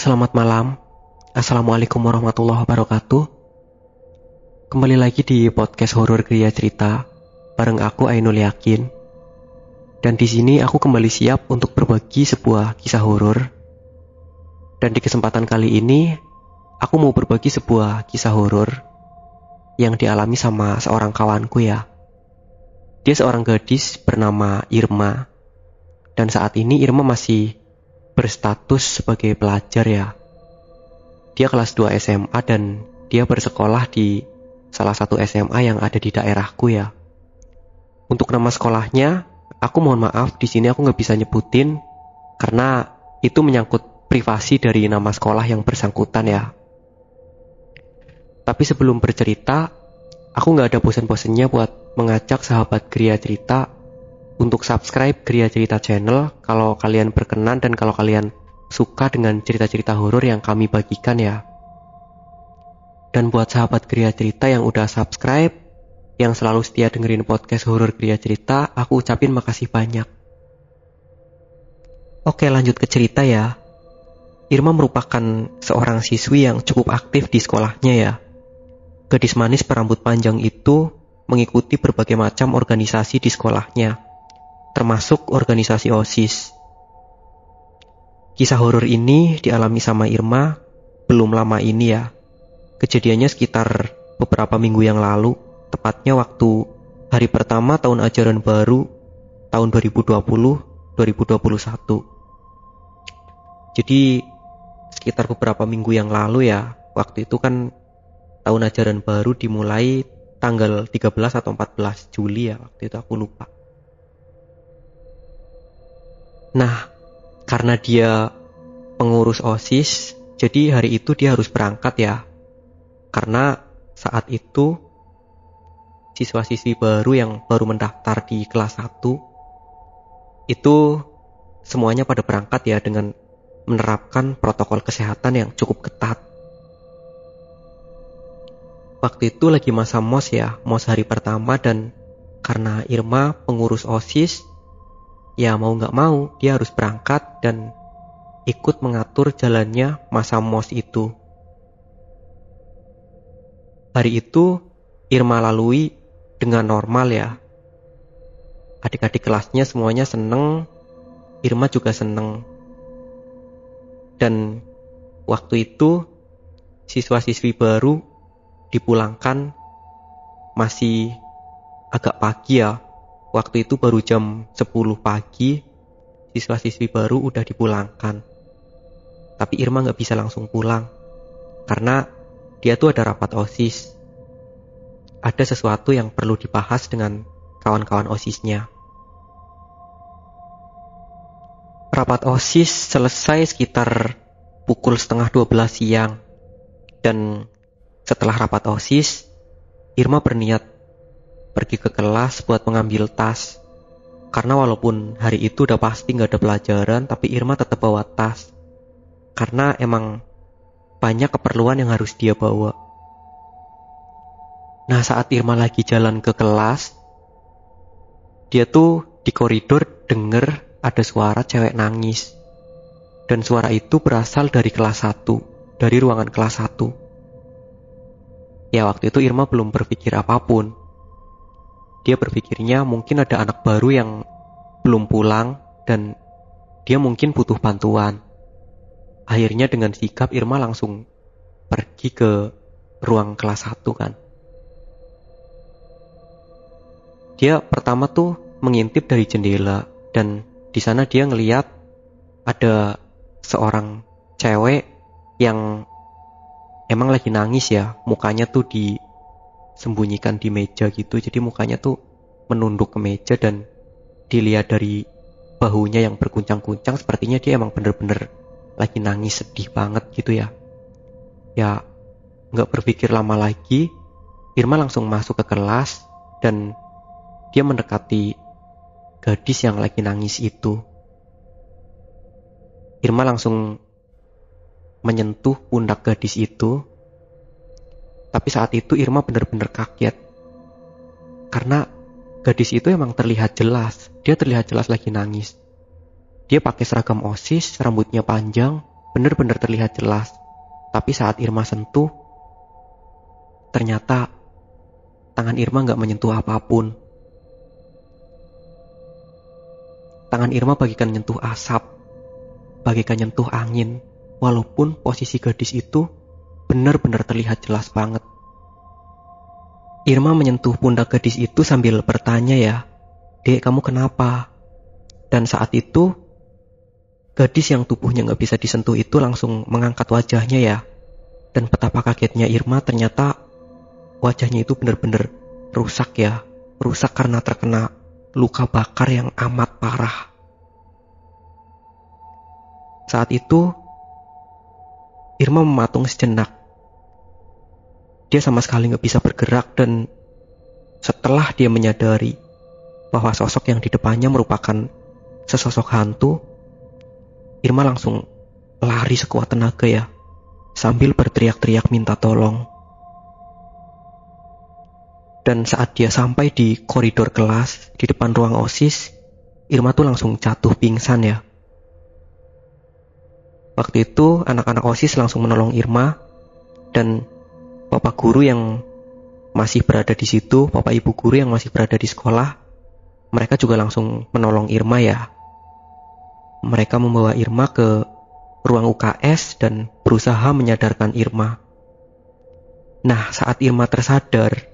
Selamat malam. Assalamualaikum warahmatullahi wabarakatuh. Kembali lagi di podcast horor Gria Cerita bareng aku Ainul Yakin. Dan di sini aku kembali siap untuk berbagi sebuah kisah horor. Dan di kesempatan kali ini aku mau berbagi sebuah kisah horor yang dialami sama seorang kawanku ya. Dia seorang gadis bernama Irma. Dan saat ini Irma masih berstatus sebagai pelajar ya dia kelas 2 SMA dan dia bersekolah di salah satu SMA yang ada di daerahku ya. Untuk nama sekolahnya, aku mohon maaf di sini aku nggak bisa nyebutin karena itu menyangkut privasi dari nama sekolah yang bersangkutan ya. Tapi sebelum bercerita, aku nggak ada bosan-bosannya buat mengajak sahabat Gria Cerita untuk subscribe Gria Cerita channel kalau kalian berkenan dan kalau kalian suka dengan cerita-cerita horor yang kami bagikan ya. Dan buat sahabat Gria Cerita yang udah subscribe, yang selalu setia dengerin podcast horor Gria Cerita, aku ucapin makasih banyak. Oke lanjut ke cerita ya. Irma merupakan seorang siswi yang cukup aktif di sekolahnya ya. Gadis manis berambut panjang itu mengikuti berbagai macam organisasi di sekolahnya, termasuk organisasi OSIS. Kisah horor ini dialami sama Irma belum lama ini ya. Kejadiannya sekitar beberapa minggu yang lalu, tepatnya waktu hari pertama tahun ajaran baru tahun 2020-2021. Jadi sekitar beberapa minggu yang lalu ya, waktu itu kan tahun ajaran baru dimulai tanggal 13 atau 14 Juli ya, waktu itu aku lupa. Nah, karena dia pengurus OSIS, jadi hari itu dia harus berangkat ya. Karena saat itu siswa-siswi baru yang baru mendaftar di kelas 1 itu semuanya pada berangkat ya dengan menerapkan protokol kesehatan yang cukup ketat. Waktu itu lagi masa MOS ya, MOS hari pertama dan karena Irma pengurus OSIS, ya mau nggak mau dia harus berangkat dan ikut mengatur jalannya masa MOS itu. Hari itu Irma lalui dengan normal ya. Adik-adik kelasnya semuanya seneng, Irma juga seneng. Dan waktu itu siswa-siswi baru dipulangkan masih agak pagi ya. Waktu itu baru jam 10 pagi, siswa-siswi baru udah dipulangkan. Tapi Irma nggak bisa langsung pulang karena dia tuh ada rapat osis. Ada sesuatu yang perlu dibahas dengan kawan-kawan osisnya. Rapat osis selesai sekitar pukul setengah 12 siang. Dan setelah rapat osis, Irma berniat pergi ke kelas buat mengambil tas. Karena walaupun hari itu udah pasti nggak ada pelajaran, tapi Irma tetap bawa tas. Karena emang banyak keperluan yang harus dia bawa. Nah saat Irma lagi jalan ke kelas, dia tuh di koridor denger ada suara cewek nangis. Dan suara itu berasal dari kelas 1, dari ruangan kelas 1. Ya waktu itu Irma belum berpikir apa pun. Dia berpikirnya mungkin ada anak baru yang belum pulang dan dia mungkin butuh bantuan. Akhirnya dengan sikap Irma langsung pergi ke ruang kelas 1 kan. Dia pertama tuh mengintip dari jendela dan di sana dia ngeliat ada seorang cewek yang emang lagi nangis ya, mukanya tuh disembunyikan di meja gitu. Jadi mukanya tuh menunduk ke meja dan dilihat dari bahunya yang berguncang-guncang sepertinya dia emang bener-bener lagi nangis sedih banget gitu ya. Ya nggak berpikir lama lagi Irma langsung masuk ke kelas dan dia mendekati gadis yang lagi nangis itu. Irma langsung menyentuh pundak gadis itu tapi saat itu Irma benar-benar kaget karena gadis itu emang terlihat jelas dia terlihat jelas lagi nangis dia pakai seragam OSIS, rambutnya panjang, benar-benar terlihat jelas. Tapi saat Irma sentuh, ternyata tangan Irma nggak menyentuh apa pun. Tangan Irma bagikan nyentuh asap, bagikan nyentuh angin, walaupun posisi gadis itu benar-benar terlihat jelas banget. Irma menyentuh pundak gadis itu sambil bertanya ya, Dek kamu kenapa? Dan saat itu Gadis yang tubuhnya nggak bisa disentuh itu langsung mengangkat wajahnya ya. Dan betapa kagetnya Irma ternyata wajahnya itu benar-benar rusak ya. Rusak karena terkena luka bakar yang amat parah. Saat itu Irma mematung sejenak. Dia sama sekali nggak bisa bergerak dan setelah dia menyadari bahwa sosok yang di depannya merupakan sesosok hantu, Irma langsung lari sekuat tenaga ya, sambil berteriak-teriak minta tolong. Dan saat dia sampai di koridor kelas, di depan ruang OSIS, Irma tuh langsung jatuh pingsan ya. Waktu itu anak-anak OSIS langsung menolong Irma dan bapak guru yang masih berada di situ, bapak ibu guru yang masih berada di sekolah, mereka juga langsung menolong Irma ya mereka membawa Irma ke ruang UKS dan berusaha menyadarkan Irma. Nah, saat Irma tersadar,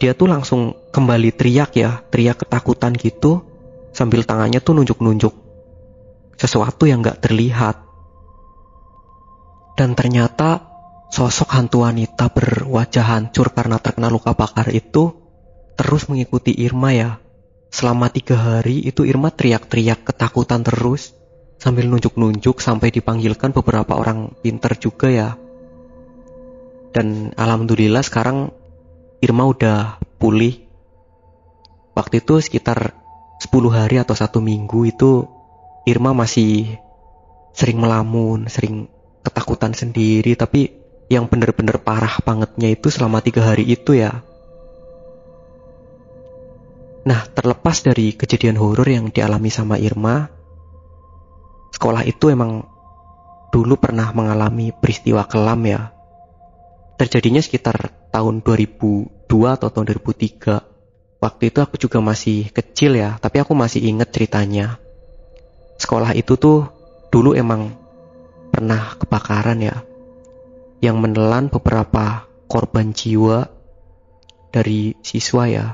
dia tuh langsung kembali teriak ya, teriak ketakutan gitu, sambil tangannya tuh nunjuk-nunjuk sesuatu yang gak terlihat. Dan ternyata sosok hantu wanita berwajah hancur karena terkena luka bakar itu terus mengikuti Irma ya Selama tiga hari itu Irma teriak-teriak ketakutan terus sambil nunjuk-nunjuk sampai dipanggilkan beberapa orang pinter juga ya. Dan alhamdulillah sekarang Irma udah pulih. Waktu itu sekitar 10 hari atau satu minggu itu Irma masih sering melamun, sering ketakutan sendiri, tapi yang bener-bener parah bangetnya itu selama tiga hari itu ya. Nah, terlepas dari kejadian horor yang dialami sama Irma, sekolah itu emang dulu pernah mengalami peristiwa kelam ya. Terjadinya sekitar tahun 2002 atau tahun 2003. Waktu itu aku juga masih kecil ya, tapi aku masih inget ceritanya. Sekolah itu tuh dulu emang pernah kebakaran ya, yang menelan beberapa korban jiwa dari siswa ya.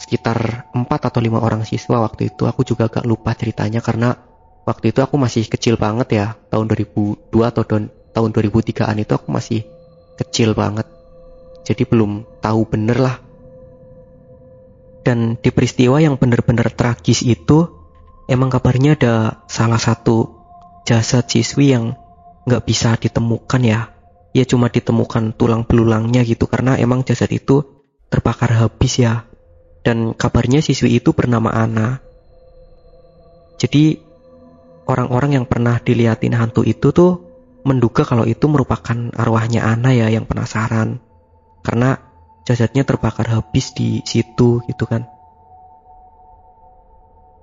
Sekitar 4 atau 5 orang siswa waktu itu. Aku juga agak lupa ceritanya karena waktu itu aku masih kecil banget ya. Tahun 2002 atau tahun 2003an itu aku masih kecil banget. Jadi belum tahu bener lah. Dan di peristiwa yang bener-bener tragis itu emang kabarnya ada salah satu jasad siswi yang nggak bisa ditemukan ya ya cuma ditemukan tulang belulangnya gitu karena emang jasad itu terbakar habis ya dan kabarnya siswi itu bernama Ana. Jadi orang-orang yang pernah diliatin hantu itu tuh menduga kalau itu merupakan arwahnya Ana ya yang penasaran. Karena jasadnya terbakar habis di situ gitu kan.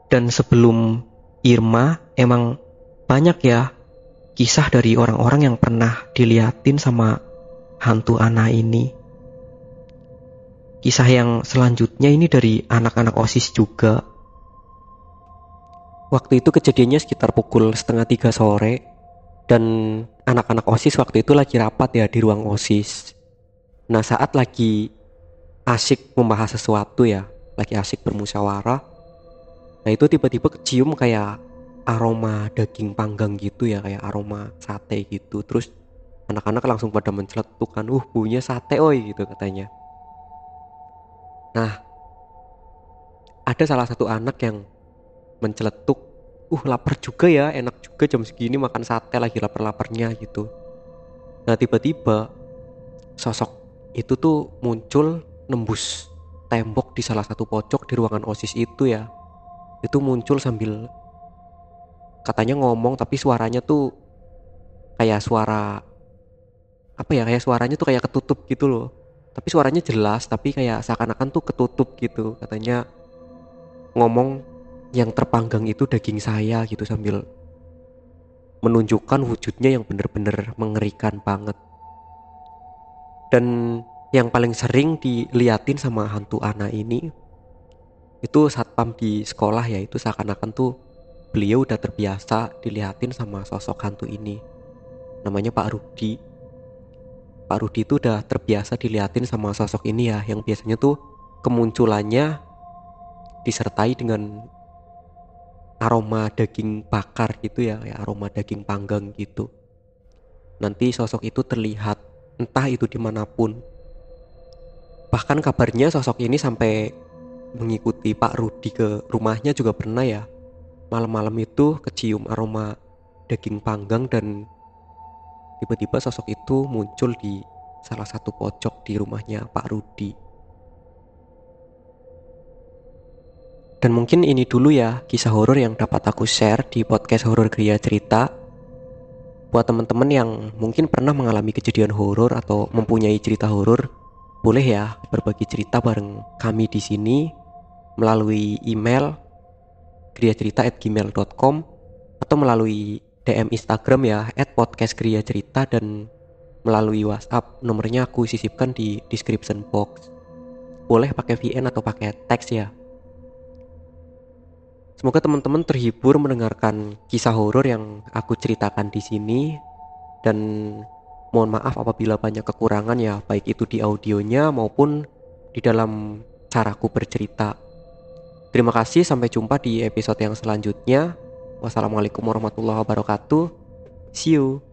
Dan sebelum Irma emang banyak ya kisah dari orang-orang yang pernah diliatin sama hantu Ana ini. Kisah yang selanjutnya ini dari anak-anak OSIS juga. Waktu itu kejadiannya sekitar pukul setengah tiga sore dan anak-anak OSIS waktu itu lagi rapat ya di ruang OSIS. Nah saat lagi asik membahas sesuatu ya, lagi asik bermusyawarah. Nah itu tiba-tiba kecium kayak aroma daging panggang gitu ya, kayak aroma sate gitu. Terus anak-anak langsung pada menceletuk kan, uh punya sate oi gitu katanya. Nah, ada salah satu anak yang menceletuk, uh lapar juga ya, enak juga jam segini makan sate lagi lapar-laparnya gitu. Nah tiba-tiba sosok itu tuh muncul nembus tembok di salah satu pojok di ruangan osis itu ya. Itu muncul sambil katanya ngomong tapi suaranya tuh kayak suara apa ya kayak suaranya tuh kayak ketutup gitu loh tapi suaranya jelas tapi kayak seakan-akan tuh ketutup gitu katanya ngomong yang terpanggang itu daging saya gitu sambil menunjukkan wujudnya yang benar-benar mengerikan banget. Dan yang paling sering diliatin sama hantu anak ini itu satpam di sekolah ya itu seakan-akan tuh beliau udah terbiasa dilihatin sama sosok hantu ini. Namanya Pak Rudi. Pak Rudi itu udah terbiasa dilihatin sama sosok ini ya yang biasanya tuh kemunculannya disertai dengan aroma daging bakar gitu ya, ya aroma daging panggang gitu. Nanti sosok itu terlihat entah itu di mana pun bahkan kabarnya sosok ini sampai mengikuti Pak Rudi ke rumahnya juga pernah ya malam-malam itu kecium aroma daging panggang dan tiba-tiba sosok itu muncul di salah satu pojok di rumahnya Pak Rudi Dan mungkin ini dulu ya kisah horor yang dapat aku share di podcast horor Gria Cerita. Buat teman-teman yang mungkin pernah mengalami kejadian horor atau mempunyai cerita horor, boleh ya berbagi cerita bareng kami di sini melalui email griacerita@gmail.com atau melalui DM Instagram ya @podcastgriacerita dan melalui WhatsApp nomornya aku sisipkan di description box. Boleh pakai VN atau pakai teks ya. Semoga teman-teman terhibur mendengarkan kisah horor yang aku ceritakan di sini dan mohon maaf apabila banyak kekurangan ya baik itu di audionya maupun di dalam caraku bercerita. Terima kasih sampai jumpa di episode yang selanjutnya. Wassalamualaikum warahmatullahi wabarakatuh. See you.